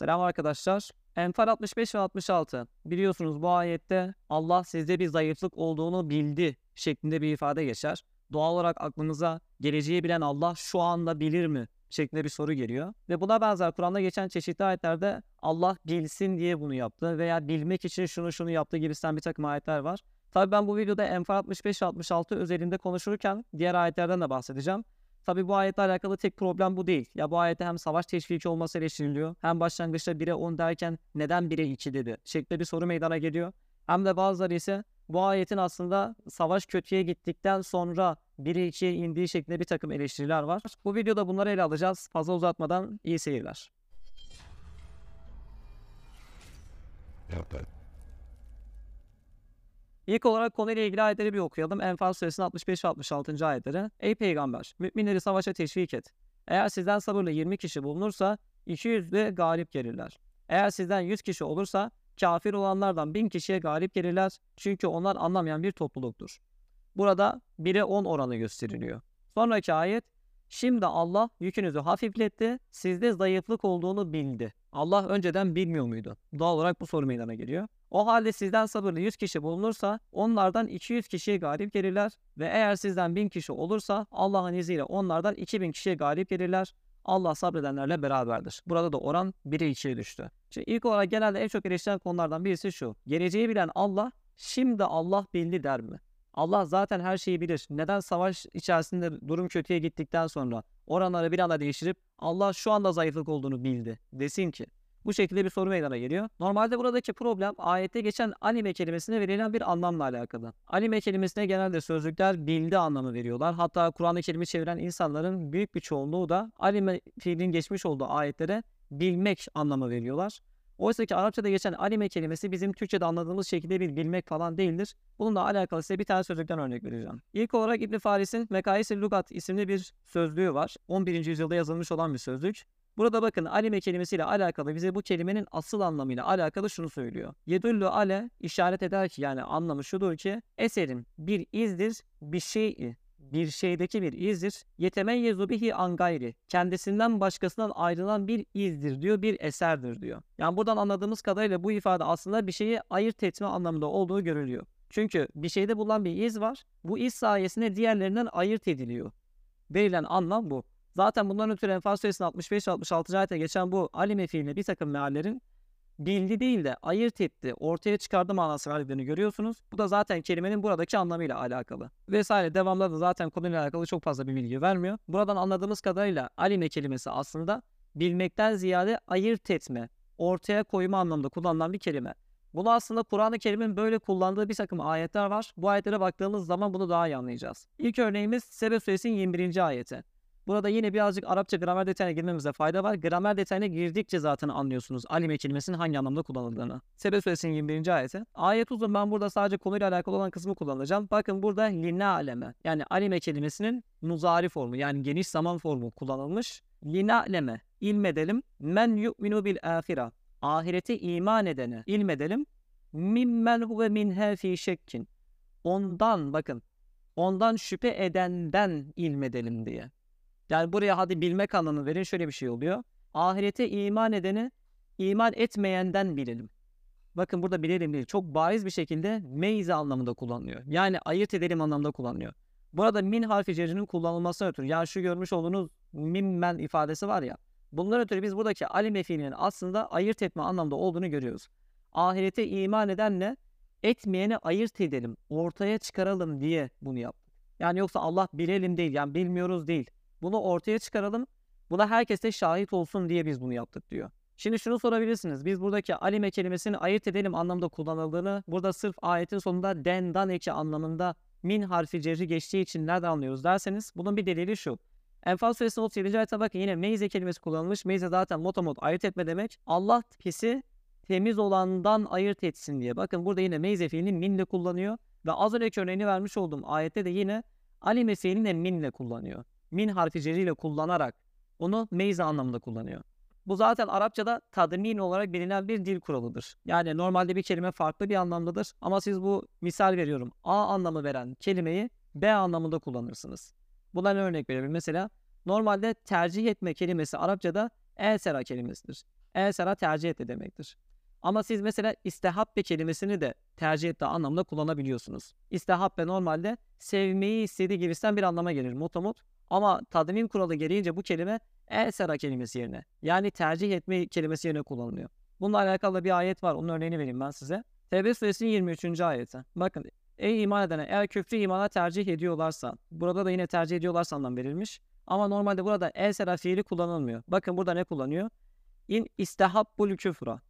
Selam arkadaşlar. Enfal 65 ve 66. Biliyorsunuz bu ayette Allah sizde bir zayıflık olduğunu bildi şeklinde bir ifade geçer. Doğal olarak aklınıza geleceği bilen Allah şu anda bilir mi şeklinde bir soru geliyor. Ve buna benzer Kur'an'da geçen çeşitli ayetlerde Allah bilsin diye bunu yaptı veya bilmek için şunu şunu yaptı gibisinden bir takım ayetler var. Tabii ben bu videoda Enfal 65 ve 66 özelinde konuşurken diğer ayetlerden de bahsedeceğim. Tabi bu ayetle alakalı tek problem bu değil. Ya bu ayette hem savaş teşviki olması eleştiriliyor. Hem başlangıçta 1'e 10 derken neden 1'e 2 dedi şeklinde bir soru meydana geliyor. Hem de bazıları ise bu ayetin aslında savaş kötüye gittikten sonra 1'e 2'ye indiği şeklinde bir takım eleştiriler var. Bu videoda bunları ele alacağız. Fazla uzatmadan iyi seyirler. İlk olarak konuyla ilgili ayetleri bir okuyalım. Enfal suresinin 65 ve 66. ayetleri. Ey peygamber, müminleri savaşa teşvik et. Eğer sizden sabırlı 20 kişi bulunursa 200 de galip gelirler. Eğer sizden 100 kişi olursa kafir olanlardan 1000 kişiye galip gelirler. Çünkü onlar anlamayan bir topluluktur. Burada 1'e 10 oranı gösteriliyor. Sonraki ayet Şimdi Allah yükünüzü hafifletti, sizde zayıflık olduğunu bildi. Allah önceden bilmiyor muydu? Doğal olarak bu soru meydana geliyor. O halde sizden sabırlı 100 kişi bulunursa onlardan 200 kişiye galip gelirler ve eğer sizden 1000 kişi olursa Allah'ın izniyle onlardan 2000 kişiye galip gelirler. Allah sabredenlerle beraberdir. Burada da oran 1'e 2'ye düştü. Şimdi ilk olarak genelde en çok eleştirilen konulardan birisi şu. Geleceği bilen Allah şimdi Allah bildi der mi? Allah zaten her şeyi bilir. Neden savaş içerisinde durum kötüye gittikten sonra oranları bir anda değiştirip Allah şu anda zayıflık olduğunu bildi desin ki? Bu şekilde bir soru meydana geliyor. Normalde buradaki problem ayette geçen anime kelimesine verilen bir anlamla alakalı. Anime kelimesine genelde sözlükler bildi anlamı veriyorlar. Hatta Kur'an'ı kelime çeviren insanların büyük bir çoğunluğu da anime fiilin geçmiş olduğu ayetlere bilmek anlamı veriyorlar. Oysa ki Arapçada geçen anime kelimesi bizim Türkçe'de anladığımız şekilde bir bilmek falan değildir. Bununla alakalı size bir tane sözlükten örnek vereceğim. İlk olarak İbn Faris'in Mekayis-i Lugat isimli bir sözlüğü var. 11. yüzyılda yazılmış olan bir sözlük. Burada bakın alime kelimesiyle alakalı bize bu kelimenin asıl anlamıyla alakalı şunu söylüyor. Yedullu ale işaret eder ki yani anlamı şudur ki eserin bir izdir bir şeyi bir şeydeki bir izdir. Yetemeyyezu bihi an gayri. Kendisinden başkasından ayrılan bir izdir diyor, bir eserdir diyor. Yani buradan anladığımız kadarıyla bu ifade aslında bir şeyi ayırt etme anlamında olduğu görülüyor. Çünkü bir şeyde bulunan bir iz var. Bu iz sayesinde diğerlerinden ayırt ediliyor. Verilen anlam bu. Zaten bundan ötürü Enfal Suresinin 65-66. ayete geçen bu alime fiiline bir takım meallerin bildi değil de ayırt etti, ortaya çıkardı manası verdiklerini görüyorsunuz. Bu da zaten kelimenin buradaki anlamıyla alakalı. Vesaire devamlı da zaten konuyla alakalı çok fazla bir bilgi vermiyor. Buradan anladığımız kadarıyla alime kelimesi aslında bilmekten ziyade ayırt etme, ortaya koyma anlamında kullanılan bir kelime. Bunu aslında Kur'an-ı Kerim'in böyle kullandığı bir takım ayetler var. Bu ayetlere baktığımız zaman bunu daha iyi anlayacağız. İlk örneğimiz Sebe Suresinin 21. ayeti. Burada yine birazcık Arapça gramer detayına girmemize fayda var. Gramer detayına girdikçe zaten anlıyorsunuz alime kelimesinin hangi anlamda kullanıldığını. Sebe suresinin 21. ayeti. Ayet uzun ben burada sadece konuyla alakalı olan kısmı kullanacağım. Bakın burada lina aleme yani alime kelimesinin muzari formu yani geniş zaman formu kullanılmış. Lina aleme ilmedelim men yu'minu bil ahira ahirete iman edene ilmedelim mimmen huve minhe fi şekkin ondan bakın ondan şüphe edenden ilmedelim diye. Yani buraya hadi bilmek anlamını verin şöyle bir şey oluyor. Ahirete iman edeni iman etmeyenden bilelim. Bakın burada bilelim değil. Çok bariz bir şekilde meyze anlamında kullanılıyor. Yani ayırt edelim anlamında kullanılıyor. Burada min harfi cerinin kullanılması ötürü. Yani şu görmüş olduğunuz mimmen ifadesi var ya. Bunlar ötürü biz buradaki alime fiilinin aslında ayırt etme anlamda olduğunu görüyoruz. Ahirete iman edenle etmeyeni ayırt edelim, ortaya çıkaralım diye bunu yaptık. Yani yoksa Allah bilelim değil, yani bilmiyoruz değil. Bunu ortaya çıkaralım. Buna herkes de şahit olsun diye biz bunu yaptık diyor. Şimdi şunu sorabilirsiniz. Biz buradaki alime kelimesini ayırt edelim anlamda kullanıldığını, burada sırf ayetin sonunda den, dan eki anlamında min harfi cerri geçtiği için nereden anlıyoruz derseniz bunun bir delili şu. Enfal suresinin 37. ayete bakın yine meyze kelimesi kullanılmış. Meyze zaten motomot ayırt etme demek. Allah pisi temiz olandan ayırt etsin diye. Bakın burada yine meyze fiilini minle kullanıyor. Ve az önceki örneğini vermiş olduğum ayette de yine alime fiilini de minle kullanıyor min harfi ceriyle kullanarak onu meyze anlamında kullanıyor. Bu zaten Arapçada tadmin olarak bilinen bir dil kuralıdır. Yani normalde bir kelime farklı bir anlamdadır ama siz bu misal veriyorum A anlamı veren kelimeyi B anlamında kullanırsınız. Buna ne örnek verelim? Mesela normalde tercih etme kelimesi Arapçada el sera kelimesidir. Elsera tercih etti demektir. Ama siz mesela istehabbe kelimesini de tercih etti anlamında kullanabiliyorsunuz. İstehabbe normalde sevmeyi istediği gibisinden bir anlama gelir motomot. Ama tadmim kuralı gereğince bu kelime elsera kelimesi yerine yani tercih etme kelimesi yerine kullanılıyor. Bununla alakalı bir ayet var. Onun örneğini vereyim ben size. Tevbe suresinin 23. ayeti. Bakın ey iman edene eğer küfrü imana tercih ediyorlarsa burada da yine tercih ediyorlarsa anlam verilmiş. Ama normalde burada el sera fiili kullanılmıyor. Bakın burada ne kullanıyor? İn istehabbul küfra.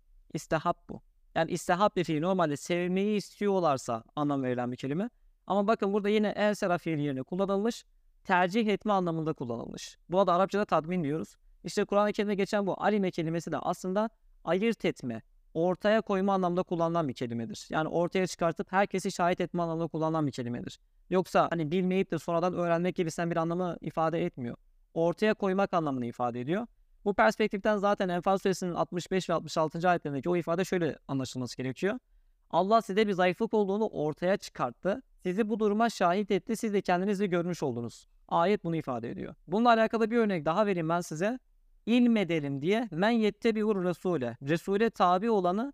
bu. Yani istehab bir fiil normalde sevmeyi istiyorlarsa anlam verilen bir kelime. Ama bakın burada yine el sera fiili yerine kullanılmış. Tercih etme anlamında kullanılmış. Buna da Arapçada tadmin diyoruz. İşte Kur'an-ı Kerim'de geçen bu alime kelimesi de aslında ayırt etme, ortaya koyma anlamda kullanılan bir kelimedir. Yani ortaya çıkartıp herkesi şahit etme anlamında kullanılan bir kelimedir. Yoksa hani bilmeyip de sonradan öğrenmek gibisinden bir anlamı ifade etmiyor. Ortaya koymak anlamını ifade ediyor. Bu perspektiften zaten Enfal Suresinin 65 ve 66. ayetlerindeki o ifade şöyle anlaşılması gerekiyor. Allah size bir zayıflık olduğunu ortaya çıkarttı. Sizi bu duruma şahit etti. Siz de kendinizi görmüş oldunuz. Ayet bunu ifade ediyor. Bununla alakalı bir örnek daha vereyim ben size ilmedelim diye men yettebiur Resul'e. Resul'e tabi olanı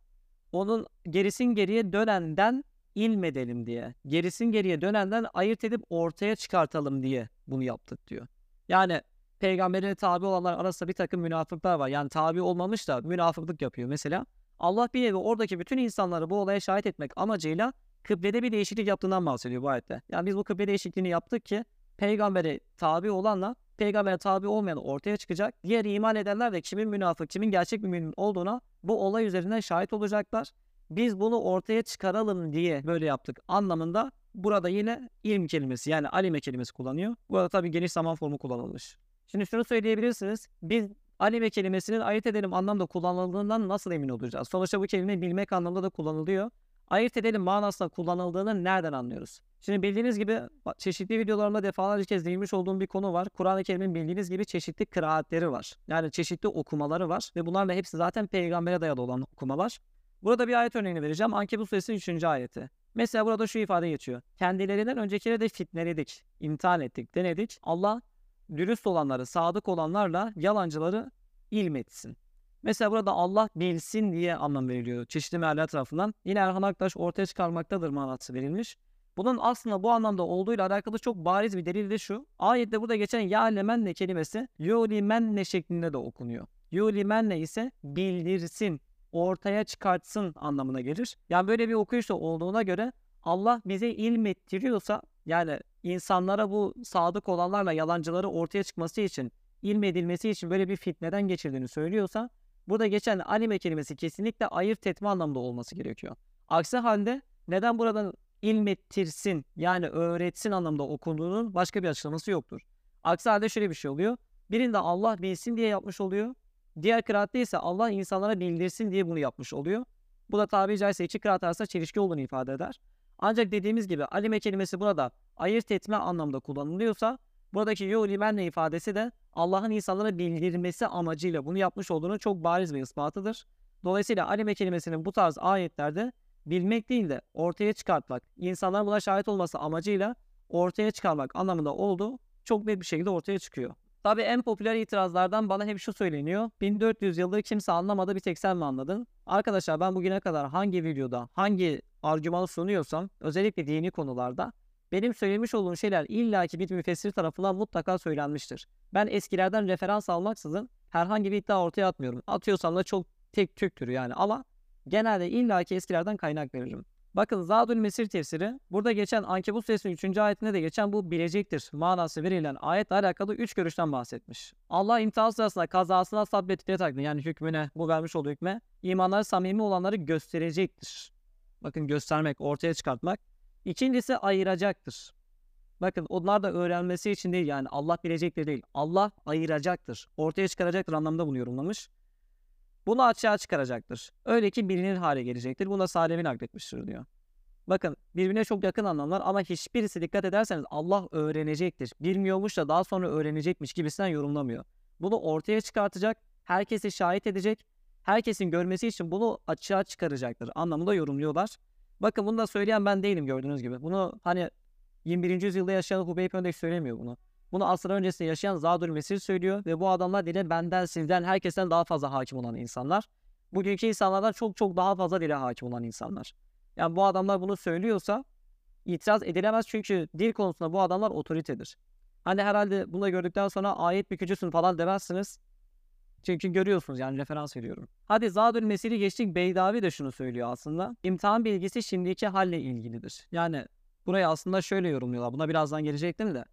onun gerisin geriye dönenden ilmedelim diye. Gerisin geriye dönenden ayırt edip ortaya çıkartalım diye bunu yaptık diyor. Yani peygamberine tabi olanlar arasında bir takım münafıklar var. Yani tabi olmamış da münafıklık yapıyor mesela. Allah bir nevi oradaki bütün insanları bu olaya şahit etmek amacıyla kıblede bir değişiklik yaptığından bahsediyor bu ayette. Yani biz bu kıble değişikliğini yaptık ki peygambere tabi olanla peygambere tabi olmayan ortaya çıkacak. Diğer iman edenler de kimin münafık, kimin gerçek bir mümin olduğuna bu olay üzerinden şahit olacaklar. Biz bunu ortaya çıkaralım diye böyle yaptık anlamında burada yine ilm kelimesi yani alime kelimesi kullanıyor. Burada tabii geniş zaman formu kullanılmış. Şimdi şunu söyleyebilirsiniz. Biz alime kelimesinin ayırt edelim anlamda kullanıldığından nasıl emin olacağız? Sonuçta bu kelime bilmek anlamda da kullanılıyor ayırt edelim manasında kullanıldığını nereden anlıyoruz? Şimdi bildiğiniz gibi çeşitli videolarımda defalarca kez değinmiş olduğum bir konu var. Kur'an-ı Kerim'in bildiğiniz gibi çeşitli kıraatleri var. Yani çeşitli okumaları var ve bunların da hepsi zaten peygambere dayalı olan okumalar. Burada bir ayet örneğini vereceğim. Ankebut suresi 3. ayeti. Mesela burada şu ifade geçiyor. Kendilerinden öncekileri de fitneledik, imtihan ettik, denedik. Allah dürüst olanları, sadık olanlarla yalancıları ilmetsin. Mesela burada Allah bilsin diye anlam veriliyor çeşitli mealler tarafından. Yine Erhan Aktaş ortaya çıkarmaktadır manası verilmiş. Bunun aslında bu anlamda olduğuyla alakalı çok bariz bir delil de şu. Ayette burada geçen ya lemenne kelimesi yulimenne şeklinde de okunuyor. Yulimenne ise bildirsin, ortaya çıkartsın anlamına gelir. Yani böyle bir okuyuş da olduğuna göre Allah bize ilmettiriyorsa yani insanlara bu sadık olanlarla yalancıları ortaya çıkması için ilmedilmesi için böyle bir fitneden geçirdiğini söylüyorsa Burada geçen anime kelimesi kesinlikle ayırt etme anlamda olması gerekiyor. Aksi halde neden buradan ilmettirsin yani öğretsin anlamda okunduğunun başka bir açıklaması yoktur. Aksi halde şöyle bir şey oluyor. Birinde Allah bilsin diye yapmış oluyor. Diğer kıraatte ise Allah insanlara bildirsin diye bunu yapmış oluyor. Bu da tabiri caizse iki kıraat arasında çelişki olduğunu ifade eder. Ancak dediğimiz gibi alime kelimesi burada ayırt etme anlamda kullanılıyorsa buradaki yo limenle ifadesi de Allah'ın insanlara bildirmesi amacıyla bunu yapmış olduğunu çok bariz bir ispatıdır. Dolayısıyla alime kelimesinin bu tarz ayetlerde bilmek değil de ortaya çıkartmak, insanların buna şahit olması amacıyla ortaya çıkarmak anlamında olduğu çok net bir şekilde ortaya çıkıyor. Tabi en popüler itirazlardan bana hep şu söyleniyor. 1400 yıldır kimse anlamadı bir tek sen mi anladın? Arkadaşlar ben bugüne kadar hangi videoda hangi argümanı sunuyorsam özellikle dini konularda benim söylemiş olduğum şeyler illaki bir müfessir tarafından mutlaka söylenmiştir. Ben eskilerden referans almaksızın herhangi bir iddia ortaya atmıyorum. Atıyorsam da çok tek tüktür yani ama genelde illaki eskilerden kaynak veririm. Bakın Zadül Mesir tefsiri burada geçen Ankebut suresinin 3. ayetinde de geçen bu bilecektir manası verilen ayetle alakalı 3 görüşten bahsetmiş. Allah imtihan sırasında kazasına sabrettiği takdir yani hükmüne bu vermiş olduğu hükme imanları samimi olanları gösterecektir. Bakın göstermek, ortaya çıkartmak. İkincisi ayıracaktır. Bakın onlar da öğrenmesi için değil yani Allah bilecektir değil. Allah ayıracaktır. Ortaya çıkaracaktır anlamda bunu yorumlamış. Bunu açığa çıkaracaktır. Öyle ki bilinir hale gelecektir. Buna Salem'in nakletmiştir diyor. Bakın birbirine çok yakın anlamlar ama hiçbirisi dikkat ederseniz Allah öğrenecektir. Bilmiyormuş da daha sonra öğrenecekmiş gibisinden yorumlamıyor. Bunu ortaya çıkartacak, herkesi şahit edecek, herkesin görmesi için bunu açığa çıkaracaktır anlamında yorumluyorlar. Bakın bunu da söyleyen ben değilim gördüğünüz gibi. Bunu hani 21. yüzyılda yaşayan Hubeyb Öndeş söylemiyor bunu. Bunu asır öncesinde yaşayan Zadül Mesih söylüyor ve bu adamlar dile benden, sizden, herkesten daha fazla hakim olan insanlar. Bugünkü insanlardan çok çok daha fazla dile hakim olan insanlar. Yani bu adamlar bunu söylüyorsa itiraz edilemez çünkü dil konusunda bu adamlar otoritedir. Hani herhalde bunu gördükten sonra ayet bükücüsün falan demezsiniz. Çünkü görüyorsunuz yani referans veriyorum. Hadi Zadül Mesih'i geçtik Beydavi de şunu söylüyor aslında. İmtihan bilgisi şimdiki halle ilgilidir. Yani burayı aslında şöyle yorumluyorlar. Buna birazdan gelecektim de.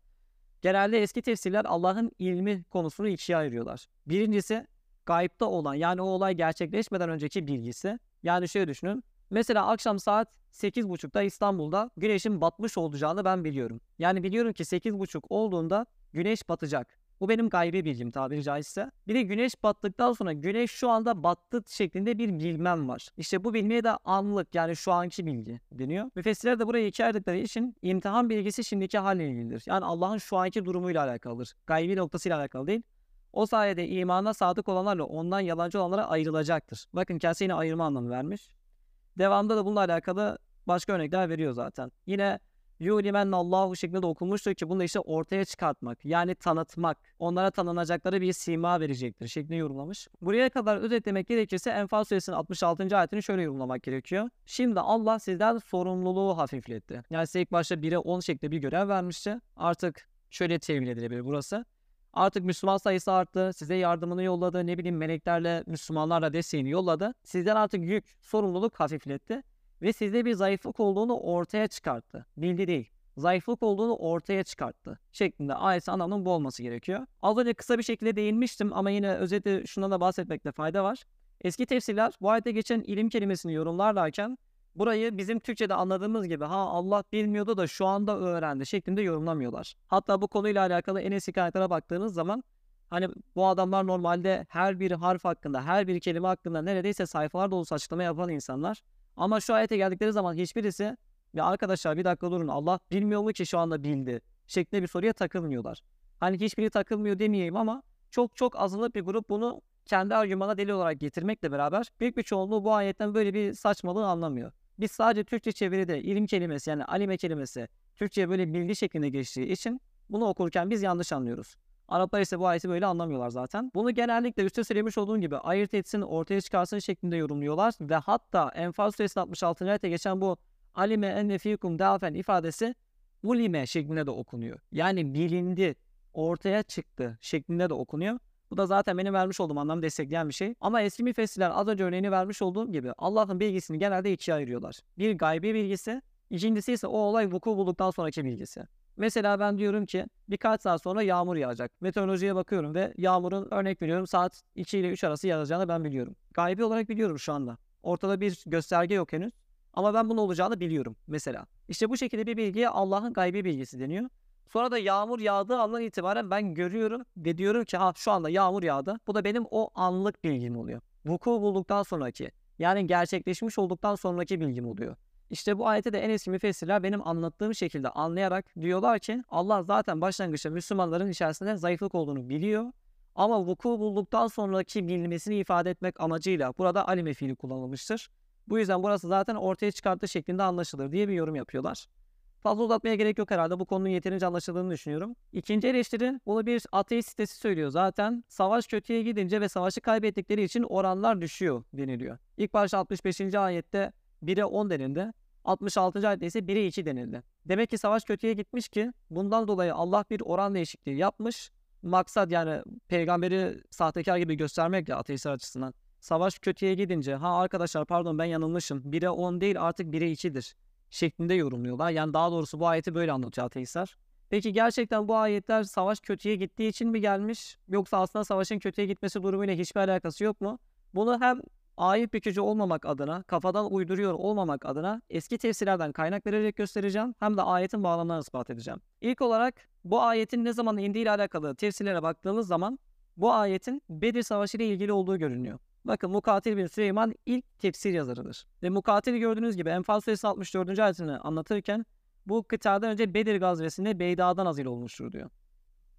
Genelde eski tefsirler Allah'ın ilmi konusunu ikiye ayırıyorlar. Birincisi gayipte olan yani o olay gerçekleşmeden önceki bilgisi. Yani şöyle düşünün. Mesela akşam saat 8.30'da İstanbul'da güneşin batmış olacağını ben biliyorum. Yani biliyorum ki 8.30 olduğunda güneş batacak. Bu benim gaybi bilgim tabiri caizse. Bir de güneş battıktan sonra güneş şu anda battı şeklinde bir bilmem var. İşte bu bilmeye de anlık yani şu anki bilgi deniyor. Müfessirler de ikiye ayırdıkları için imtihan bilgisi şimdiki halle ilgilidir. Yani Allah'ın şu anki durumuyla alakalıdır. Gaybi noktasıyla alakalı değil. O sayede imana sadık olanlarla ondan yalancı olanlara ayrılacaktır. Bakın kendisi yine ayırma anlamı vermiş. Devamında da bununla alakalı başka örnekler veriyor zaten. Yine Allahu şeklinde de okunmuştur ki bunu işte ortaya çıkartmak yani tanıtmak onlara tanınacakları bir sima verecektir şeklinde yorumlamış. Buraya kadar özetlemek gerekirse Enfal suresinin 66. ayetini şöyle yorumlamak gerekiyor. Şimdi Allah sizden sorumluluğu hafifletti. Yani size ilk başta 1'e 10 şeklinde bir görev vermişti. Artık şöyle tevil edilebilir burası. Artık Müslüman sayısı arttı. Size yardımını yolladı. Ne bileyim meleklerle, Müslümanlarla desteğini yolladı. Sizden artık yük, sorumluluk hafifletti ve sizde bir zayıflık olduğunu ortaya çıkarttı. Bildi değil. Zayıflık olduğunu ortaya çıkarttı. Şeklinde ayet anlamının bu olması gerekiyor. Az önce kısa bir şekilde değinmiştim ama yine özeti şundan da bahsetmekte fayda var. Eski tefsirler bu ayette geçen ilim kelimesini yorumlarlarken burayı bizim Türkçe'de anladığımız gibi ha Allah bilmiyordu da şu anda öğrendi şeklinde yorumlamıyorlar. Hatta bu konuyla alakalı en eski kaynaklara baktığınız zaman hani bu adamlar normalde her bir harf hakkında, her bir kelime hakkında neredeyse sayfalar dolusu açıklama yapan insanlar. Ama şu ayete geldikleri zaman hiçbirisi ya arkadaşlar bir dakika durun Allah bilmiyor mu ki şu anda bildi şeklinde bir soruya takılmıyorlar. Hani hiçbiri takılmıyor demeyeyim ama çok çok azınlık bir grup bunu kendi argümana deli olarak getirmekle beraber büyük bir çoğunluğu bu ayetten böyle bir saçmalığı anlamıyor. Biz sadece Türkçe çeviride ilim kelimesi yani alime kelimesi Türkçe'ye böyle bilgi şeklinde geçtiği için bunu okurken biz yanlış anlıyoruz. Araplar ise bu ayeti böyle anlamıyorlar zaten. Bunu genellikle üstte söylemiş olduğum gibi ayırt etsin, ortaya çıkarsın şeklinde yorumluyorlar. Ve hatta Enfal Suresi 66. ayette geçen bu alime enne fikum dafen ifadesi ulime şeklinde de okunuyor. Yani bilindi, ortaya çıktı şeklinde de okunuyor. Bu da zaten benim vermiş olduğum anlamı destekleyen bir şey. Ama eski müfessirler az önce örneğini vermiş olduğum gibi Allah'ın bilgisini genelde ikiye ayırıyorlar. Bir gaybi bilgisi, ikincisi ise o olay vuku bulduktan sonraki bilgisi. Mesela ben diyorum ki birkaç saat sonra yağmur yağacak. Meteorolojiye bakıyorum ve yağmurun örnek veriyorum saat 2 ile 3 arası yağacağını ben biliyorum. Gaybi olarak biliyorum şu anda. Ortada bir gösterge yok henüz. Ama ben bunun olacağını biliyorum mesela. İşte bu şekilde bir bilgiye Allah'ın gaybi bilgisi deniyor. Sonra da yağmur yağdığı andan itibaren ben görüyorum ve diyorum ki ha şu anda yağmur yağdı. Bu da benim o anlık bilgim oluyor. Vuku bulduktan sonraki yani gerçekleşmiş olduktan sonraki bilgim oluyor. İşte bu ayette de en eski müfessirler benim anlattığım şekilde anlayarak diyorlar ki Allah zaten başlangıçta Müslümanların içerisinde zayıflık olduğunu biliyor. Ama vuku bulduktan sonraki bilmesini ifade etmek amacıyla burada alime fiili kullanılmıştır. Bu yüzden burası zaten ortaya çıkarttığı şeklinde anlaşılır diye bir yorum yapıyorlar. Fazla uzatmaya gerek yok herhalde. Bu konunun yeterince anlaşıldığını düşünüyorum. İkinci eleştiri bunu bir ateist sitesi söylüyor zaten. Savaş kötüye gidince ve savaşı kaybettikleri için oranlar düşüyor deniliyor. İlk başta 65. ayette 1'e 10 denildi. 66. ayette ise 1'e 2 denildi. Demek ki savaş kötüye gitmiş ki bundan dolayı Allah bir oran değişikliği yapmış. Maksat yani peygamberi sahtekar gibi göstermekle ateistler açısından. Savaş kötüye gidince ha arkadaşlar pardon ben yanılmışım 1'e 10 değil artık 1'e 2'dir şeklinde yorumluyorlar. Yani daha doğrusu bu ayeti böyle anlatıyor ateistler. Peki gerçekten bu ayetler savaş kötüye gittiği için mi gelmiş? Yoksa aslında savaşın kötüye gitmesi durumuyla hiçbir alakası yok mu? Bunu hem ayet bükücü olmamak adına, kafadan uyduruyor olmamak adına eski tefsirlerden kaynak vererek göstereceğim. Hem de ayetin bağlamlarını ispat edeceğim. İlk olarak bu ayetin ne zaman indiği ile alakalı tefsirlere baktığımız zaman bu ayetin Bedir Savaşı ile ilgili olduğu görünüyor. Bakın Mukatil bin Süleyman ilk tefsir yazarıdır. Ve Mukatil gördüğünüz gibi Enfal Suresi 64. ayetini anlatırken bu kıtadan önce Bedir gazvesinde Beyda'dan azil olmuştur diyor.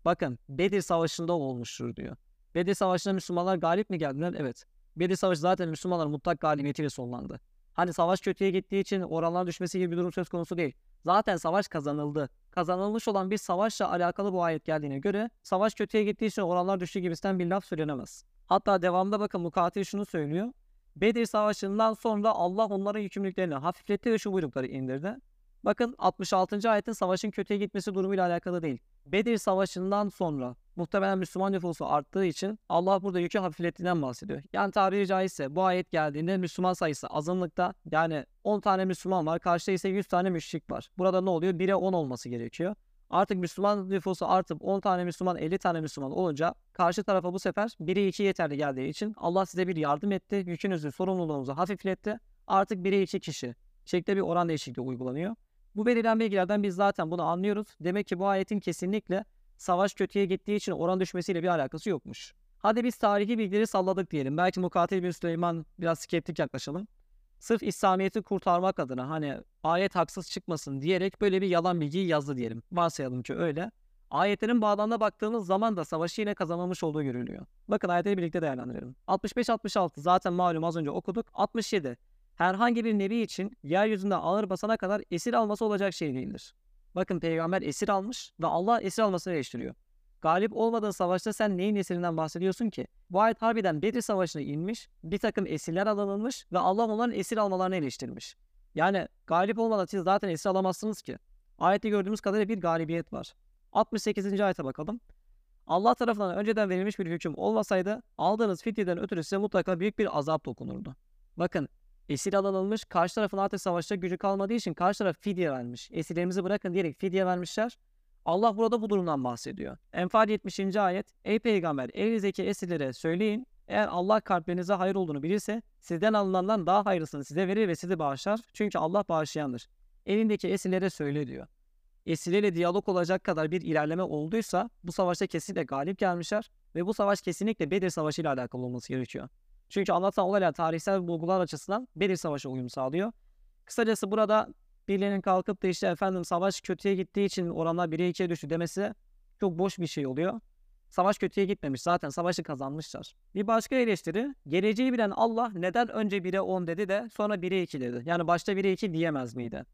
Bakın Bedir Savaşı'nda olmuştur diyor. Bedir Savaşı'nda Müslümanlar galip mi geldiler? Evet. Bedir Savaşı zaten Müslümanlar mutlak galibiyetiyle sonlandı. Hani savaş kötüye gittiği için oranlar düşmesi gibi bir durum söz konusu değil. Zaten savaş kazanıldı. Kazanılmış olan bir savaşla alakalı bu ayet geldiğine göre savaş kötüye gittiği için oranlar düştü gibisinden bir laf söylenemez. Hatta devamında bakın mukatil şunu söylüyor. Bedir Savaşı'ndan sonra Allah onların yükümlülüklerini hafifletti ve şu buyrukları indirdi. Bakın 66. ayetin savaşın kötüye gitmesi durumuyla alakalı değil. Bedir Savaşı'ndan sonra muhtemelen Müslüman nüfusu arttığı için Allah burada yükü hafiflettiğinden bahsediyor. Yani tabiri caizse bu ayet geldiğinde Müslüman sayısı azınlıkta yani 10 tane Müslüman var karşıda ise 100 tane müşrik var. Burada ne oluyor? 1'e 10 olması gerekiyor. Artık Müslüman nüfusu artıp 10 tane Müslüman 50 tane Müslüman olunca karşı tarafa bu sefer 1'e 2 yeterli geldiği için Allah size bir yardım etti. Yükünüzü sorumluluğunuzu hafifletti. Artık 1'e 2 kişi şeklinde bir oran değişikliği uygulanıyor. Bu verilen bilgilerden biz zaten bunu anlıyoruz. Demek ki bu ayetin kesinlikle savaş kötüye gittiği için oran düşmesiyle bir alakası yokmuş. Hadi biz tarihi bilgileri salladık diyelim. Belki Mukatil bin Süleyman biraz skeptik yaklaşalım. Sırf İslamiyet'i kurtarmak adına hani ayet haksız çıkmasın diyerek böyle bir yalan bilgiyi yazdı diyelim. Varsayalım ki öyle. Ayetlerin bağlamına baktığımız zaman da savaşı yine kazanılmış olduğu görülüyor. Bakın ayetleri birlikte değerlendirelim. 65-66 zaten malum az önce okuduk. 67 herhangi bir nevi için yeryüzünde ağır basana kadar esir alması olacak şey değildir. Bakın peygamber esir almış ve Allah esir almasını eleştiriyor. Galip olmadığın savaşta sen neyin esirinden bahsediyorsun ki? Bu ayet harbiden Bedir Savaşı'na inmiş, bir takım esirler alınmış ve Allah onların esir almalarını eleştirmiş. Yani galip olmadan siz zaten esir alamazsınız ki. Ayette gördüğümüz kadarıyla bir galibiyet var. 68. ayete bakalım. Allah tarafından önceden verilmiş bir hüküm olmasaydı aldığınız fidyeden ötürü size mutlaka büyük bir azap dokunurdu. Bakın esir alınılmış. Karşı tarafın artık savaşta gücü kalmadığı için karşı taraf fidye vermiş. Esirlerimizi bırakın diyerek fidye vermişler. Allah burada bu durumdan bahsediyor. Enfal 70. ayet. Ey peygamber elinizdeki esirlere söyleyin. Eğer Allah kalplerinize hayır olduğunu bilirse sizden alınandan daha hayırlısını size verir ve sizi bağışlar. Çünkü Allah bağışlayandır. Elindeki esirlere söyle diyor. Esirlerle diyalog olacak kadar bir ilerleme olduysa bu savaşta kesinlikle galip gelmişler ve bu savaş kesinlikle Bedir Savaşı ile alakalı olması gerekiyor. Çünkü anlatan olaylar tarihsel bulgular açısından Bedir Savaşı uyum sağlıyor. Kısacası burada birilerinin kalkıp da işte efendim savaş kötüye gittiği için oranlar 1'e 2'ye düştü demesi çok boş bir şey oluyor. Savaş kötüye gitmemiş zaten savaşı kazanmışlar. Bir başka eleştiri geleceği bilen Allah neden önce 1'e 10 dedi de sonra 1'e 2 dedi. Yani başta 1'e 2 diyemez miydi?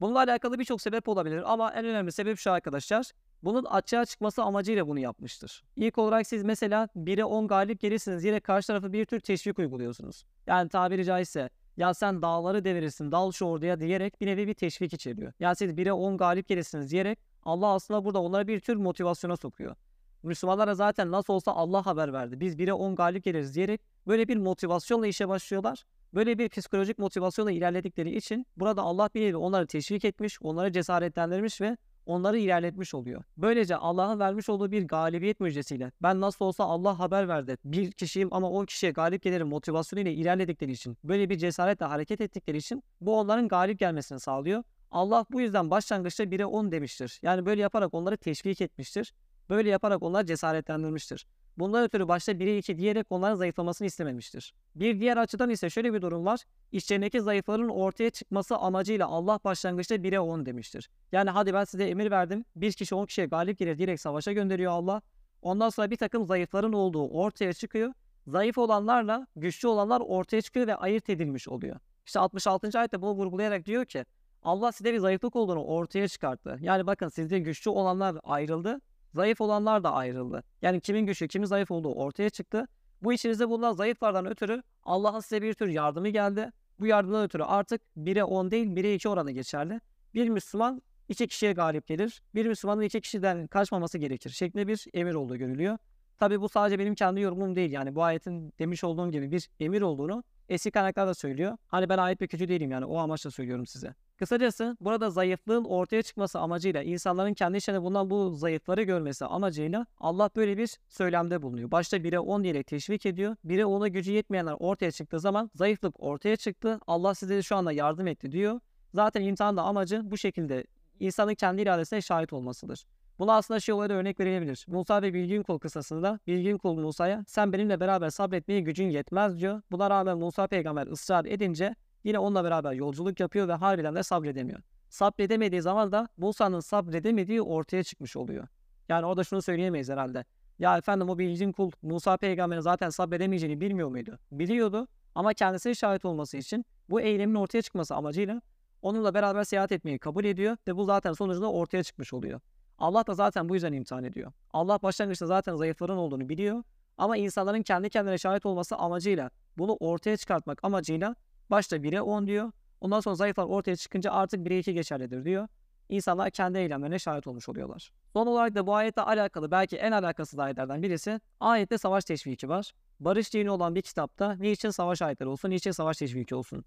Bununla alakalı birçok sebep olabilir ama en önemli sebep şu arkadaşlar. Bunun açığa çıkması amacıyla bunu yapmıştır. İlk olarak siz mesela 1'e 10 galip gelirsiniz yine karşı tarafa bir tür teşvik uyguluyorsunuz. Yani tabiri caizse ya sen dağları devirirsin dal şu orduya diyerek bir nevi bir teşvik içeriyor. Yani siz 1'e 10 galip gelirsiniz diyerek Allah aslında burada onlara bir tür motivasyona sokuyor. Müslümanlara zaten nasıl olsa Allah haber verdi. Biz 1'e 10 galip geliriz diyerek böyle bir motivasyonla işe başlıyorlar. Böyle bir psikolojik motivasyonla ilerledikleri için burada Allah bir nevi onları teşvik etmiş, onları cesaretlendirmiş ve onları ilerletmiş oluyor. Böylece Allah'ın vermiş olduğu bir galibiyet müjdesiyle ben nasıl olsa Allah haber verdi. Bir kişiyim ama 10 kişiye galip gelirim motivasyonuyla ilerledikleri için böyle bir cesaretle hareket ettikleri için bu onların galip gelmesini sağlıyor. Allah bu yüzden başlangıçta 1'e 10 demiştir. Yani böyle yaparak onları teşvik etmiştir. Böyle yaparak onları cesaretlendirmiştir. Bundan ötürü başta 1'e 2 diyerek onların zayıflamasını istememiştir. Bir diğer açıdan ise şöyle bir durum var. İçlerindeki zayıfların ortaya çıkması amacıyla Allah başlangıçta 1'e 10 demiştir. Yani hadi ben size emir verdim. Bir kişi 10 kişiye galip gelir direkt savaşa gönderiyor Allah. Ondan sonra bir takım zayıfların olduğu ortaya çıkıyor. Zayıf olanlarla güçlü olanlar ortaya çıkıyor ve ayırt edilmiş oluyor. İşte 66. ayette bunu vurgulayarak diyor ki Allah size bir zayıflık olduğunu ortaya çıkarttı. Yani bakın sizde güçlü olanlar ayrıldı. Zayıf olanlar da ayrıldı. Yani kimin güçlü, kimin zayıf olduğu ortaya çıktı. Bu içinizde bulunan zayıflardan ötürü Allah'ın size bir tür yardımı geldi. Bu yardımdan ötürü artık 1'e 10 değil 1'e 2 oranı geçerli. Bir Müslüman iki kişiye galip gelir. Bir Müslümanın iki kişiden kaçmaması gerekir şeklinde bir emir olduğu görülüyor. Tabi bu sadece benim kendi yorumum değil. Yani bu ayetin demiş olduğum gibi bir emir olduğunu eski kaynaklar da söylüyor. Hani ben ayet bir kötü değilim yani o amaçla söylüyorum size. Kısacası burada zayıflığın ortaya çıkması amacıyla insanların kendi içinde bulunan bu zayıfları görmesi amacıyla Allah böyle bir söylemde bulunuyor. Başta 1'e 10 diyerek teşvik ediyor. 1'e 10'a gücü yetmeyenler ortaya çıktığı zaman zayıflık ortaya çıktı. Allah size şu anda yardım etti diyor. Zaten imtihan da amacı bu şekilde insanın kendi iradesine şahit olmasıdır. Buna aslında şey olaya da örnek verilebilir. Musa ve Bilgin kul kısasında Bilgin kul Musa'ya sen benimle beraber sabretmeye gücün yetmez diyor. Buna rağmen Musa peygamber ısrar edince yine onunla beraber yolculuk yapıyor ve harbiden de sabredemiyor. Sabredemediği zaman da Musa'nın sabredemediği ortaya çıkmış oluyor. Yani orada şunu söyleyemeyiz herhalde. Ya efendim o bilgin kul Musa peygamberin zaten sabredemeyeceğini bilmiyor muydu? Biliyordu ama kendisine şahit olması için Bu eylemin ortaya çıkması amacıyla onunla beraber seyahat etmeyi kabul ediyor ve bu zaten sonucunda ortaya çıkmış oluyor. Allah da zaten bu yüzden imtihan ediyor. Allah başlangıçta zaten zayıfların olduğunu biliyor ama insanların kendi kendine şahit olması amacıyla bunu ortaya çıkartmak amacıyla başta 1'e 10 diyor. Ondan sonra zayıflar ortaya çıkınca artık 1'e 2 geçerlidir diyor. İnsanlar kendi eylemlerine şahit olmuş oluyorlar. Son olarak da bu ayetle alakalı belki en alakasız ayetlerden birisi ayette savaş teşviki var. Barış dini olan bir kitapta niçin savaş ayetleri olsun, niçin savaş teşviki olsun?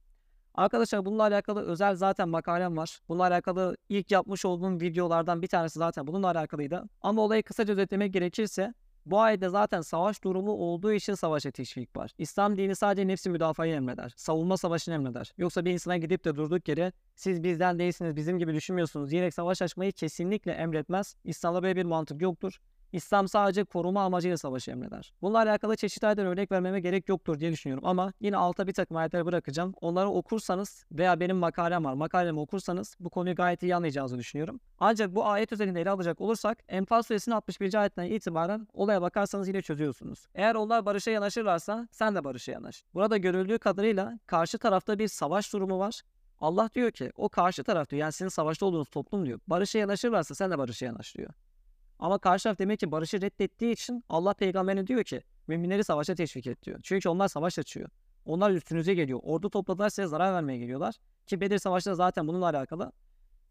Arkadaşlar bununla alakalı özel zaten makalem var. Bununla alakalı ilk yapmış olduğum videolardan bir tanesi zaten bununla alakalıydı. Ama olayı kısaca özetlemek gerekirse bu ayette zaten savaş durumu olduğu için savaşa teşvik var. İslam dini sadece nefsi müdafayı emreder. Savunma savaşını emreder. Yoksa bir insana gidip de durduk yere siz bizden değilsiniz, bizim gibi düşünmüyorsunuz diyerek savaş açmayı kesinlikle emretmez. İslam'da böyle bir mantık yoktur. İslam sadece koruma amacıyla savaşı emreder. Bununla alakalı çeşitli ayetler örnek vermeme gerek yoktur diye düşünüyorum. Ama yine alta bir takım ayetler bırakacağım. Onları okursanız veya benim makalem var. Makalemi okursanız bu konuyu gayet iyi anlayacağınızı düşünüyorum. Ancak bu ayet üzerinde ele alacak olursak Enfal suresinin 61. ayetinden itibaren olaya bakarsanız yine çözüyorsunuz. Eğer onlar barışa yanaşırlarsa sen de barışa yanaş. Burada görüldüğü kadarıyla karşı tarafta bir savaş durumu var. Allah diyor ki o karşı taraf diyor yani sizin savaşta olduğunuz toplum diyor. Barışa yanaşırlarsa sen de barışa yanaş diyor. Ama karşı taraf demek ki barışı reddettiği için Allah peygamberine diyor ki müminleri savaşa teşvik et diyor. Çünkü onlar savaş açıyor. Onlar üstünüze geliyor. Ordu topladılar size zarar vermeye geliyorlar. Ki Bedir Savaşı'nda zaten bununla alakalı.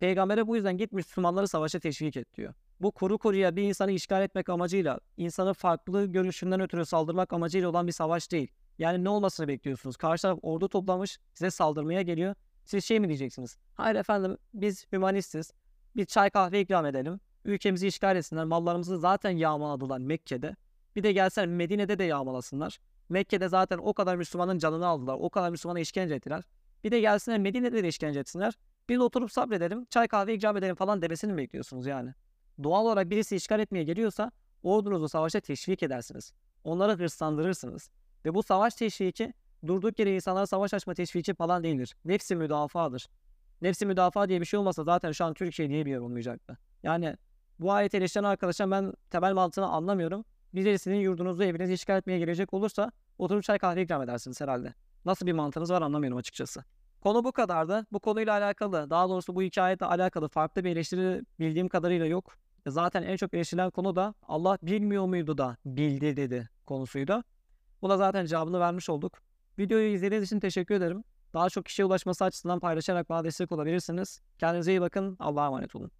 Peygambere bu yüzden git Müslümanları savaşa teşvik et diyor. Bu kuru kuruya bir insanı işgal etmek amacıyla, insanı farklı görüşünden ötürü saldırmak amacıyla olan bir savaş değil. Yani ne olmasını bekliyorsunuz? Karşı taraf ordu toplamış, size saldırmaya geliyor. Siz şey mi diyeceksiniz? Hayır efendim biz hümanistiz. Bir çay kahve ikram edelim ülkemizi işgal etsinler. Mallarımızı zaten yağmaladılar Mekke'de. Bir de gelsen Medine'de de yağmalasınlar. Mekke'de zaten o kadar Müslümanın canını aldılar. O kadar Müslümana işkence ettiler. Bir de gelsinler Medine'de de işkence etsinler. Biz oturup sabredelim, çay kahve ikram edelim falan demesini mi bekliyorsunuz yani? Doğal olarak birisi işgal etmeye geliyorsa ordunuzu savaşa teşvik edersiniz. Onları hırslandırırsınız. Ve bu savaş teşviki durduk yere insanlara savaş açma teşviki falan değildir. Nefsi müdafadır. Nefsi müdafaa diye bir şey olmasa zaten şu an Türkiye diye bir yer olmayacaktı. Yani bu ayet eleştiren arkadaşlar ben temel mantığını anlamıyorum. Birisinin yurdunuzu evinizi işgal etmeye gelecek olursa oturup çay kahve ikram edersiniz herhalde. Nasıl bir mantığınız var anlamıyorum açıkçası. Konu bu kadardı. Bu konuyla alakalı, daha doğrusu bu hikayetle alakalı farklı bir eleştiri bildiğim kadarıyla yok. Zaten en çok eleştirilen konu da Allah bilmiyor muydu da bildi dedi konusuydu. Buna zaten cevabını vermiş olduk. Videoyu izlediğiniz için teşekkür ederim. Daha çok kişiye ulaşması açısından paylaşarak bana destek olabilirsiniz. Kendinize iyi bakın. Allah'a emanet olun.